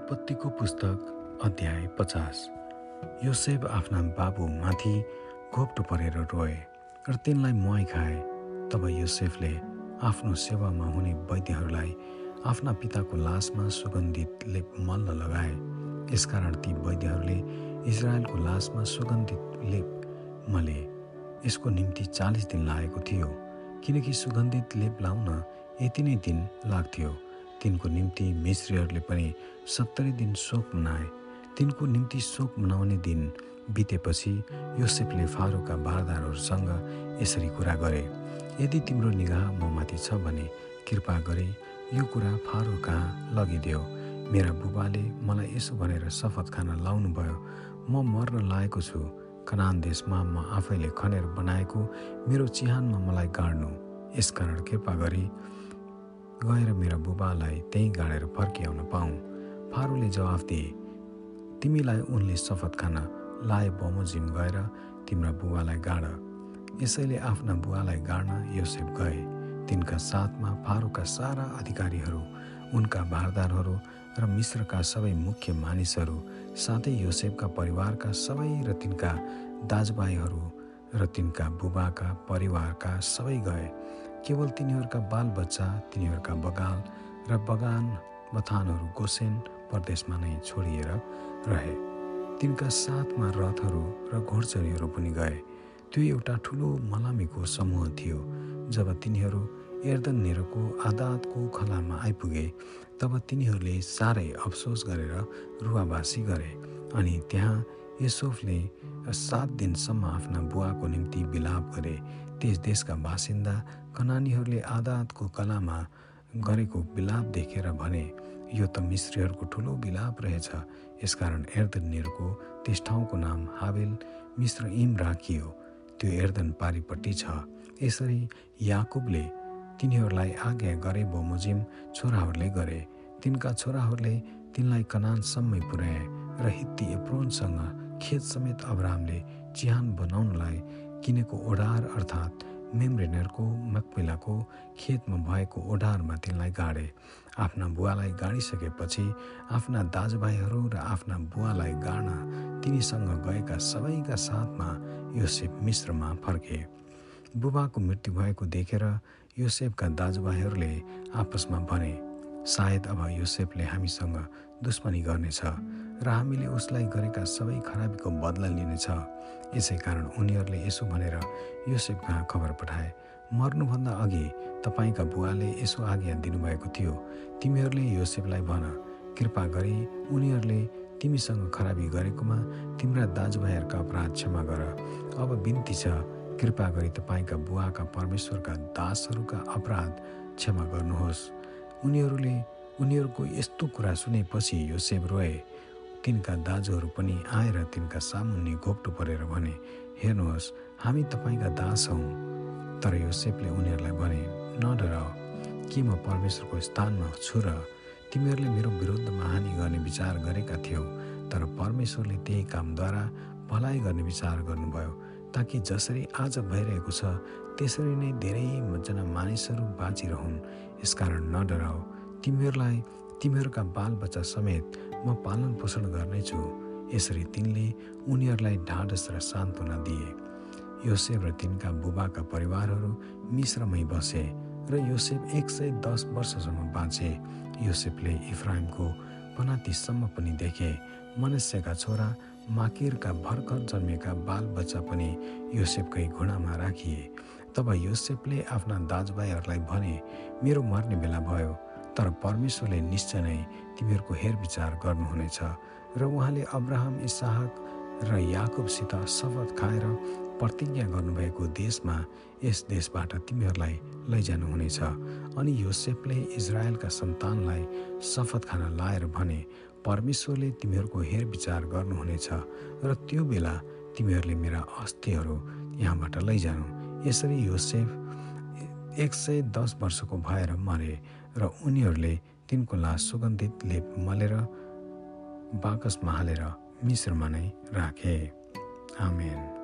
उत्पत्तिको पुस्तक अध्याय पचास। योसेफ आफ्ना बाबुमाथि घोप्टो परेर रोए र तिनलाई मुहाई खाए। तब योसेफले आफ्नो सेवामा हुने वैद्यहरूलाई आफ्ना पिताको लासमा सुगन्धित लेप मल्ल लगाए। यसकारण ती वैद्यहरूले इजरायलको लासमा सुगन्धित लेप मले। यसको निम्ति चालिस दिन लागेको थियो किनकि सुगन्धित लेप लाउन यति नै दिन लाग्थ्यो। तिनको निम्ति मिश्रीहरूले पनि सत्तरी दिन शोक मनाए। तिनको निम्ति शोक मनाउने दिन बितेपछि योसेफले फारोका बारदारहरूसँग यसरी कुरा गरे यदि तिम्रो निगाह ममाथि छ भने कृपा गरे यो कुरा फारो कहाँ लगिदियो मेरा बुबाले मलाई यसो भनेर शपथ खान लाउनुभयो। म मर्न लागेको छु। कनान देशमा म आफैले खनेर बनाएको मेरो चिहानमा मलाई गाड्नु। यसकारण कृपा गरी गएर मेरा बुबालाई त्यहीँ गाडेर फर्किआउन पाऊँ। फारूले जवाफ दिए तिमीलाई उनले शपथ खान लाए बमोजिम गएर तिम्रा बुबालाई गाड। यसैले आफ्ना बुवालाई गाड्न योसेफ गए। तिनका साथमा फारूका सारा अधिकारीहरू उनका भारदारहरू र मिश्रका सबै मुख्य मानिसहरू साथै योसेफका परिवारका सबै र तिनका दाजुभाइहरू र तिनका बुबाका परिवारका सबै गए। केवल तिनीहरूका बालबच्चा तिनीहरूका बगाल र बगान बथानहरू गोसेन प्रदेशमा नै छोडिएर रहे। तिनका साथमा रथहरू र घोडचरीहरू पनि गए। त्यो एउटा ठुलो मलामीको समूह थियो। जब तिनीहरू एर्दनेरको आदातको खलामा आइपुगे तब तिनीहरूले साह्रै अफसोस गरेर रुवाबासी गरे अनि त्यहाँ यसोफले सात दिनसम्म आफ्ना बुवाको निम्ति बिलाप गरे। त्यस देशका बासिन्दा कनानीहरूले आदातको कलामा गरेको बिलाप देखेर भने यो त मिश्रीहरूको ठुलो बिलाप रहेछ। यसकारण एर्दनहरूको त्यस ठाउँको नाम हावेल मिश्र इम राखियो। त्यो एर्दन पारिपट्टि छ। यसरी याकुबले तिनीहरूलाई आज्ञा गरे बमोजिम छोराहरूले गरे। तिनका छोराहरूले तिनलाई कनानसम्मै पुर्याए र हित्ती एप्रोनसँग खेत समेत अब्रामले चिहान बनाउनलाई किनेको ओढार अर्थात् मेमरेनरको मकपिलाको खेतमा भएको ओढारमा तिनलाई गाडे। आफ्ना बुवालाई गाडिसकेपछि आफ्ना दाजुभाइहरू र आफ्ना बुवालाई गाड्न तिनीसँग गएका सबैका साथमा योसेफ मिश्रमा फर्के। बुबाको मृत्यु भएको देखेर योसेफका दाजुभाइहरूले आपसमा भने सायद अब योसेफले हामीसँग दुश्मनी गर्नेछ। र हामीले उसलाई गरेका सबै खराबीको बदला लिनेछ। यसै कारण उनीहरूले यसो भनेर योसेफ कहाँ खबर पठाए। मर्नुभन्दा अघि तपाईँका बुवाले यसो आज्ञा दिनुभएको थियो। तिमीहरूले योसेफलाई भन कृपा गरी उनीहरूले तिमीसँग खराबी गरेकोमा तिम्रा दाजुभाइहरूका अपराध क्षमा गर। अब बिन्ती छ। कृपा गरी तपाईँका बुवाका परमेश्वरका दासहरूका अपराध क्षमा गर्नुहोस्। उनीहरूले उनीहरूको यस्तो कुरा सुनेपछि योसेफ रोए। तिनका दाजुहरू पनि आएर तिनका सामुन्ने घोप्टो परेर भने हेर्नुहोस् हामी तपाईँका दास हौँ। तर योसेफले उनीहरूलाई भने नडराओ के म परमेश्वरको स्थानमा छु र तिमीहरूले मेरो विरुद्धमा हानि गर्ने विचार गरेका थियौ तर परमेश्वरले त्यही कामद्वारा भलाइ गर्ने विचार गर्नुभयो ताकि जसरी आज भइरहेको छ त्यसरी नै धेरैजना मानिसहरू बाँचिरहन्। यसकारण नडराओ तिमीहरूलाई तिमीहरूका बालबच्चा समेत म पालन पोषण गर्नेछु। यसरी तिनले उनीहरूलाई ढाडस र सान्त्वना दिए। योसेफ र तिनका बुबाका परिवारहरू मिश्रमै बसे र योसेफ एक सय दस वर्षसम्म बाँचे। योसेफले इफ्राइमको पनातीसम्म पनि देखे। मनुष्यका छोरा माकिरका भर्खर जन्मेका बालबच्चा पनि योसेफकै घुँडामा राखिए। तब योसेफले आफ्ना दाजुभाइहरूलाई भने मेरो मर्ने बेला भयो। तर परमेश्वरले निश्चय नै तिमीहरूको हेरविचार गर्नुहुनेछ र उहाँले अब्राहम इसाहक र याकुबसित शपथ खाएर प्रतिज्ञा गर्नुभएको देशमा यस देशबाट तिमीहरूलाई लैजानुहुनेछ। अनि योसेफले इजरायलका सन्तानलाई शपथ खान लाएर भने परमेश्वरले तिमीहरूको हेरविचार गर्नुहुनेछ र त्यो बेला तिमीहरूले मेरा अस्थिहरू यहाँबाट लैजानु। यसरी योसेफ एक सय दस वर्षको भएर मरे र उनीहरूले तिनको लास सुगन्धित लेप मलेर बाकसमा हालेर मिश्रमा नै राखे। आमेन।